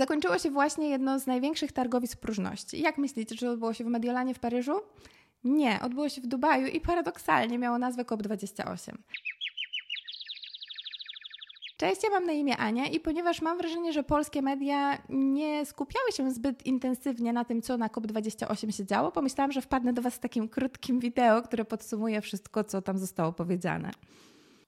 zakończyło się właśnie jedno z największych targowisk próżności. Jak myślicie, czy odbyło się w Mediolanie w Paryżu? Nie, odbyło się w Dubaju i paradoksalnie miało nazwę COP28. Cześć, ja mam na imię Ania i ponieważ mam wrażenie, że polskie media nie skupiały się zbyt intensywnie na tym, co na COP28 się działo, pomyślałam, że wpadnę do Was z takim krótkim wideo, które podsumuje wszystko, co tam zostało powiedziane.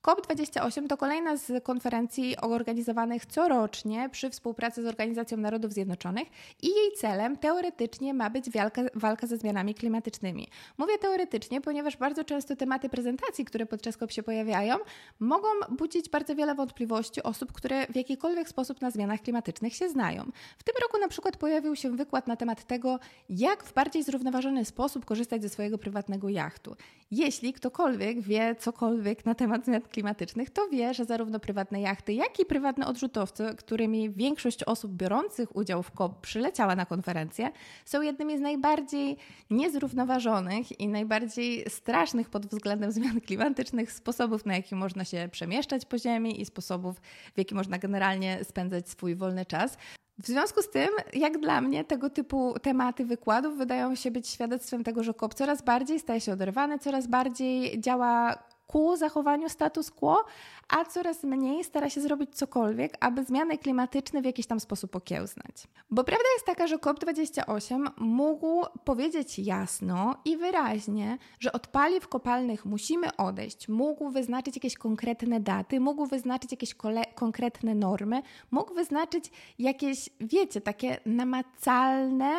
COP28 to kolejna z konferencji organizowanych corocznie przy współpracy z Organizacją Narodów Zjednoczonych i jej celem teoretycznie ma być walka, walka ze zmianami klimatycznymi. Mówię teoretycznie, ponieważ bardzo często tematy prezentacji, które podczas COP się pojawiają, mogą budzić bardzo wiele wątpliwości osób, które w jakikolwiek sposób na zmianach klimatycznych się znają. W tym roku na przykład pojawił się wykład na temat tego, jak w bardziej zrównoważony sposób korzystać ze swojego prywatnego jachtu. Jeśli ktokolwiek wie cokolwiek na temat zmian klimatycznych, to wie, że zarówno prywatne jachty, jak i prywatne odrzutowce, którymi większość osób biorących udział w COP przyleciała na konferencję, są jednymi z najbardziej niezrównoważonych i najbardziej strasznych pod względem zmian klimatycznych sposobów, na jaki można się przemieszczać po Ziemi i sposobów, w jaki można generalnie spędzać swój wolny czas. W związku z tym, jak dla mnie, tego typu tematy wykładów wydają się być świadectwem tego, że COP coraz bardziej staje się oderwany, coraz bardziej działa ku zachowaniu status quo, a coraz mniej stara się zrobić cokolwiek, aby zmiany klimatyczne w jakiś tam sposób okiełznać. Bo prawda jest taka, że COP28 mógł powiedzieć jasno i wyraźnie, że od paliw kopalnych musimy odejść, mógł wyznaczyć jakieś konkretne daty, mógł wyznaczyć jakieś konkretne normy, mógł wyznaczyć jakieś, wiecie, takie namacalne.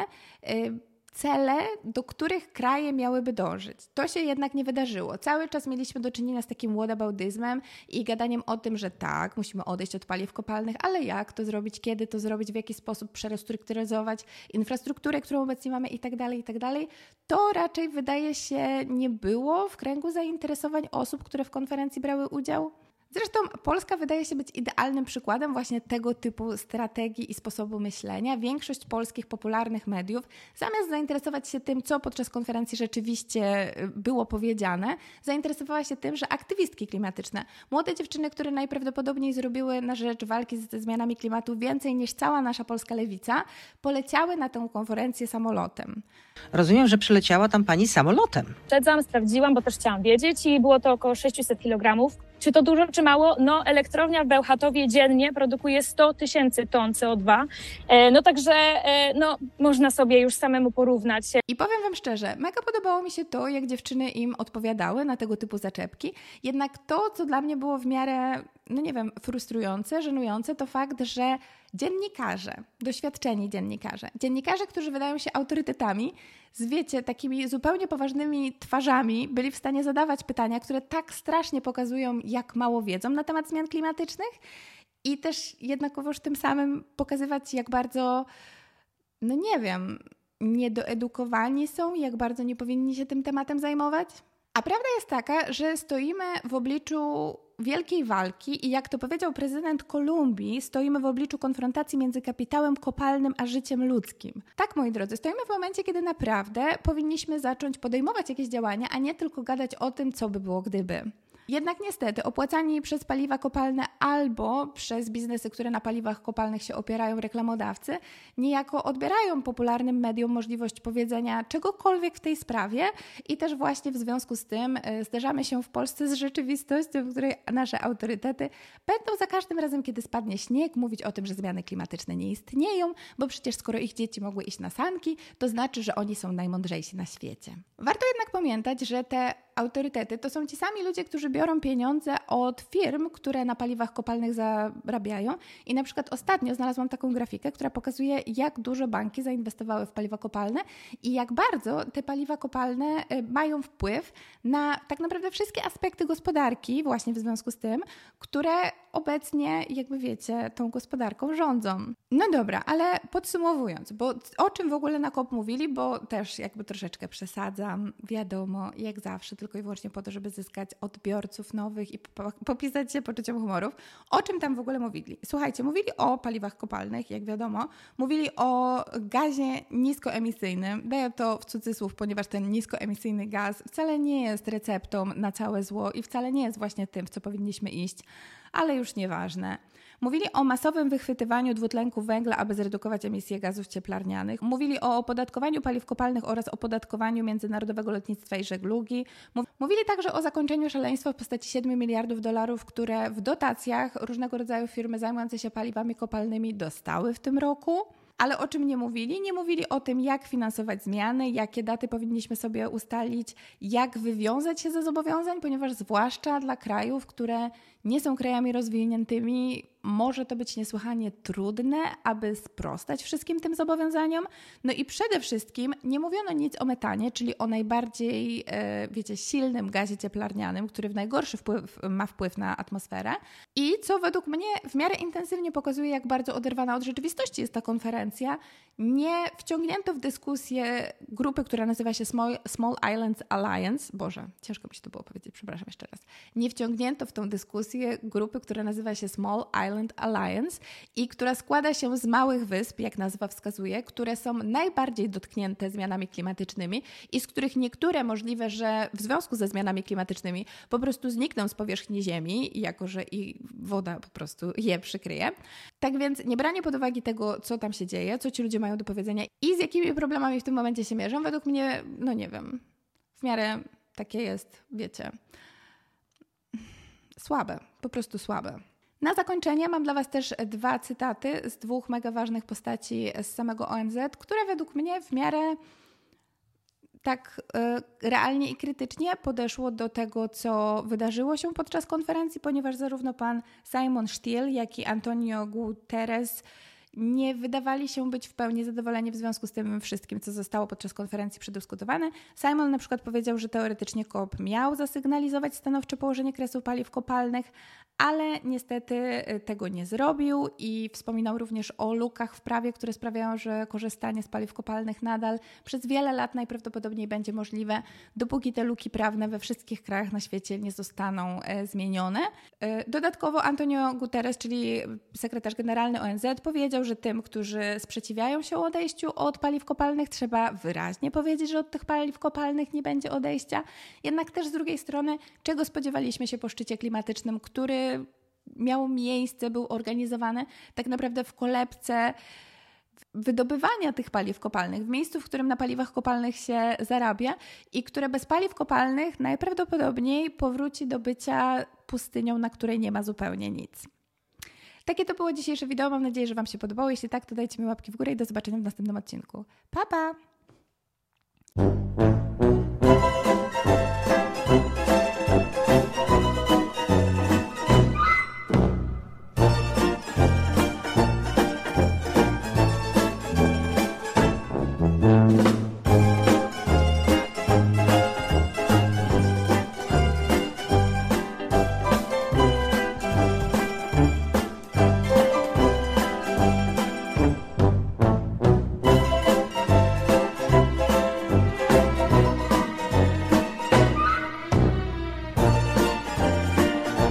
Yy, cele, do których kraje miałyby dążyć. To się jednak nie wydarzyło. Cały czas mieliśmy do czynienia z takim whataboutismem i gadaniem o tym, że tak, musimy odejść od paliw kopalnych, ale jak to zrobić, kiedy to zrobić, w jaki sposób przerestrukturyzować infrastrukturę, którą obecnie mamy i tak dalej, i tak dalej. To raczej wydaje się nie było w kręgu zainteresowań osób, które w konferencji brały udział. Zresztą Polska wydaje się być idealnym przykładem właśnie tego typu strategii i sposobu myślenia. Większość polskich popularnych mediów, zamiast zainteresować się tym, co podczas konferencji rzeczywiście y, było powiedziane, zainteresowała się tym, że aktywistki klimatyczne, młode dziewczyny, które najprawdopodobniej zrobiły na rzecz walki ze zmianami klimatu więcej niż cała nasza polska lewica, poleciały na tę konferencję samolotem. Rozumiem, że przyleciała tam pani samolotem. Przedzam, sprawdziłam, bo też chciałam wiedzieć i było to około 600 kg. Czy to dużo, czy mało? No, elektrownia w Bełchatowie dziennie produkuje 100 tysięcy ton CO2. E, no także, e, no, można sobie już samemu porównać. I powiem Wam szczerze, mega podobało mi się to, jak dziewczyny im odpowiadały na tego typu zaczepki. Jednak to, co dla mnie było w miarę, no nie wiem, frustrujące, żenujące, to fakt, że dziennikarze, doświadczeni dziennikarze, dziennikarze, którzy wydają się autorytetami, z wiecie, takimi zupełnie poważnymi twarzami byli w stanie zadawać pytania, które tak strasznie pokazują, jak mało wiedzą na temat zmian klimatycznych i też jednakowoż tym samym pokazywać, jak bardzo, no nie wiem, niedoedukowani są, jak bardzo nie powinni się tym tematem zajmować. A prawda jest taka, że stoimy w obliczu wielkiej walki i jak to powiedział prezydent Kolumbii, stoimy w obliczu konfrontacji między kapitałem kopalnym a życiem ludzkim. Tak, moi drodzy, stoimy w momencie, kiedy naprawdę powinniśmy zacząć podejmować jakieś działania, a nie tylko gadać o tym, co by było gdyby. Jednak niestety opłacani przez paliwa kopalne albo przez biznesy, które na paliwach kopalnych się opierają, reklamodawcy, niejako odbierają popularnym mediom możliwość powiedzenia czegokolwiek w tej sprawie i też właśnie w związku z tym e, zderzamy się w Polsce z rzeczywistością, w której nasze autorytety będą za każdym razem, kiedy spadnie śnieg, mówić o tym, że zmiany klimatyczne nie istnieją, bo przecież skoro ich dzieci mogły iść na sanki, to znaczy, że oni są najmądrzejsi na świecie. Warto jednak pamiętać, że te autorytety to są ci sami ludzie, którzy biorą pieniądze od firm, które na paliwach kopalnych zarabiają. I na przykład ostatnio znalazłam taką grafikę, która pokazuje, jak dużo banki zainwestowały w paliwa kopalne i jak bardzo te paliwa kopalne y, mają wpływ na tak naprawdę wszystkie aspekty gospodarki, właśnie w związku z tym, które obecnie, jakby wiecie, tą gospodarką rządzą. No dobra, ale podsumowując, bo o czym w ogóle na KOP mówili, bo też jakby troszeczkę przesadzam, wiadomo, jak zawsze, tylko i wyłącznie po to, żeby zyskać odbiorców nowych i popisać się poczuciem humorów. O czym tam w ogóle mówili? Słuchajcie, mówili o paliwach kopalnych, jak wiadomo, mówili o gazie niskoemisyjnym. Daję to w cudzysłów, ponieważ ten niskoemisyjny gaz wcale nie jest receptą na całe zło i wcale nie jest właśnie tym, w co powinniśmy iść ale już nieważne. Mówili o masowym wychwytywaniu dwutlenku węgla, aby zredukować emisję gazów cieplarnianych. Mówili o opodatkowaniu paliw kopalnych oraz opodatkowaniu międzynarodowego lotnictwa i żeglugi. Mówili także o zakończeniu szaleństwa w postaci 7 miliardów dolarów, które w dotacjach różnego rodzaju firmy zajmujące się paliwami kopalnymi dostały w tym roku. Ale o czym nie mówili? Nie mówili o tym, jak finansować zmiany, jakie daty powinniśmy sobie ustalić, jak wywiązać się ze zobowiązań, ponieważ zwłaszcza dla krajów, które nie są krajami rozwiniętymi, może to być niesłychanie trudne, aby sprostać wszystkim tym zobowiązaniom. No i przede wszystkim nie mówiono nic o metanie, czyli o najbardziej, e, wiecie, silnym gazie cieplarnianym, który w najgorszy wpływ, ma wpływ na atmosferę. I co według mnie w miarę intensywnie pokazuje, jak bardzo oderwana od rzeczywistości jest ta konferencja, nie wciągnięto w dyskusję grupy, która nazywa się Small, Small Islands Alliance. Boże, ciężko mi się to było powiedzieć, przepraszam jeszcze raz. Nie wciągnięto w tą dyskusję grupy, która nazywa się Small Island Alliance i która składa się z małych wysp, jak nazwa wskazuje, które są najbardziej dotknięte zmianami klimatycznymi i z których niektóre możliwe, że w związku ze zmianami klimatycznymi po prostu znikną z powierzchni Ziemi, jako że i woda po prostu je przykryje. Tak więc nie branie pod uwagę tego, co tam się dzieje, co ci ludzie mają do powiedzenia i z jakimi problemami w tym momencie się mierzą, według mnie, no nie wiem, w miarę takie jest, wiecie, słabe, po prostu słabe. Na zakończenie mam dla Was też dwa cytaty z dwóch mega ważnych postaci z samego ONZ, które według mnie w miarę tak y, realnie i krytycznie podeszło do tego, co wydarzyło się podczas konferencji, ponieważ zarówno pan Simon Stiel, jak i Antonio Guterres nie wydawali się być w pełni zadowoleni w związku z tym wszystkim, co zostało podczas konferencji przedyskutowane. Simon na przykład powiedział, że teoretycznie COP miał zasygnalizować stanowcze położenie kresu paliw kopalnych, ale niestety y, tego nie zrobił i wspominał również o lukach w prawie, które sprawiają, że korzystanie z paliw kopalnych nadal przez wiele lat najprawdopodobniej będzie możliwe, dopóki te luki prawne we wszystkich krajach na świecie nie zostaną e, zmienione. E, dodatkowo Antonio Guterres, czyli sekretarz generalny ONZ, że tym, którzy sprzeciwiają się odejściu od paliw kopalnych, trzeba wyraźnie powiedzieć, że od tych paliw kopalnych nie będzie odejścia. Jednak też z drugiej strony, czego spodziewaliśmy się po szczycie klimatycznym, który miał miejsce, był organizowany tak naprawdę w kolebce wydobywania tych paliw kopalnych, w miejscu, w którym na paliwach kopalnych się zarabia i które bez paliw kopalnych najprawdopodobniej powróci do bycia pustynią, na której nie ma zupełnie nic. Takie to było dzisiejsze wideo. Mam nadzieję, że Wam się podobało. Jeśli tak, to dajcie mi łapki w górę i do zobaczenia w następnym odcinku. Pa, pa!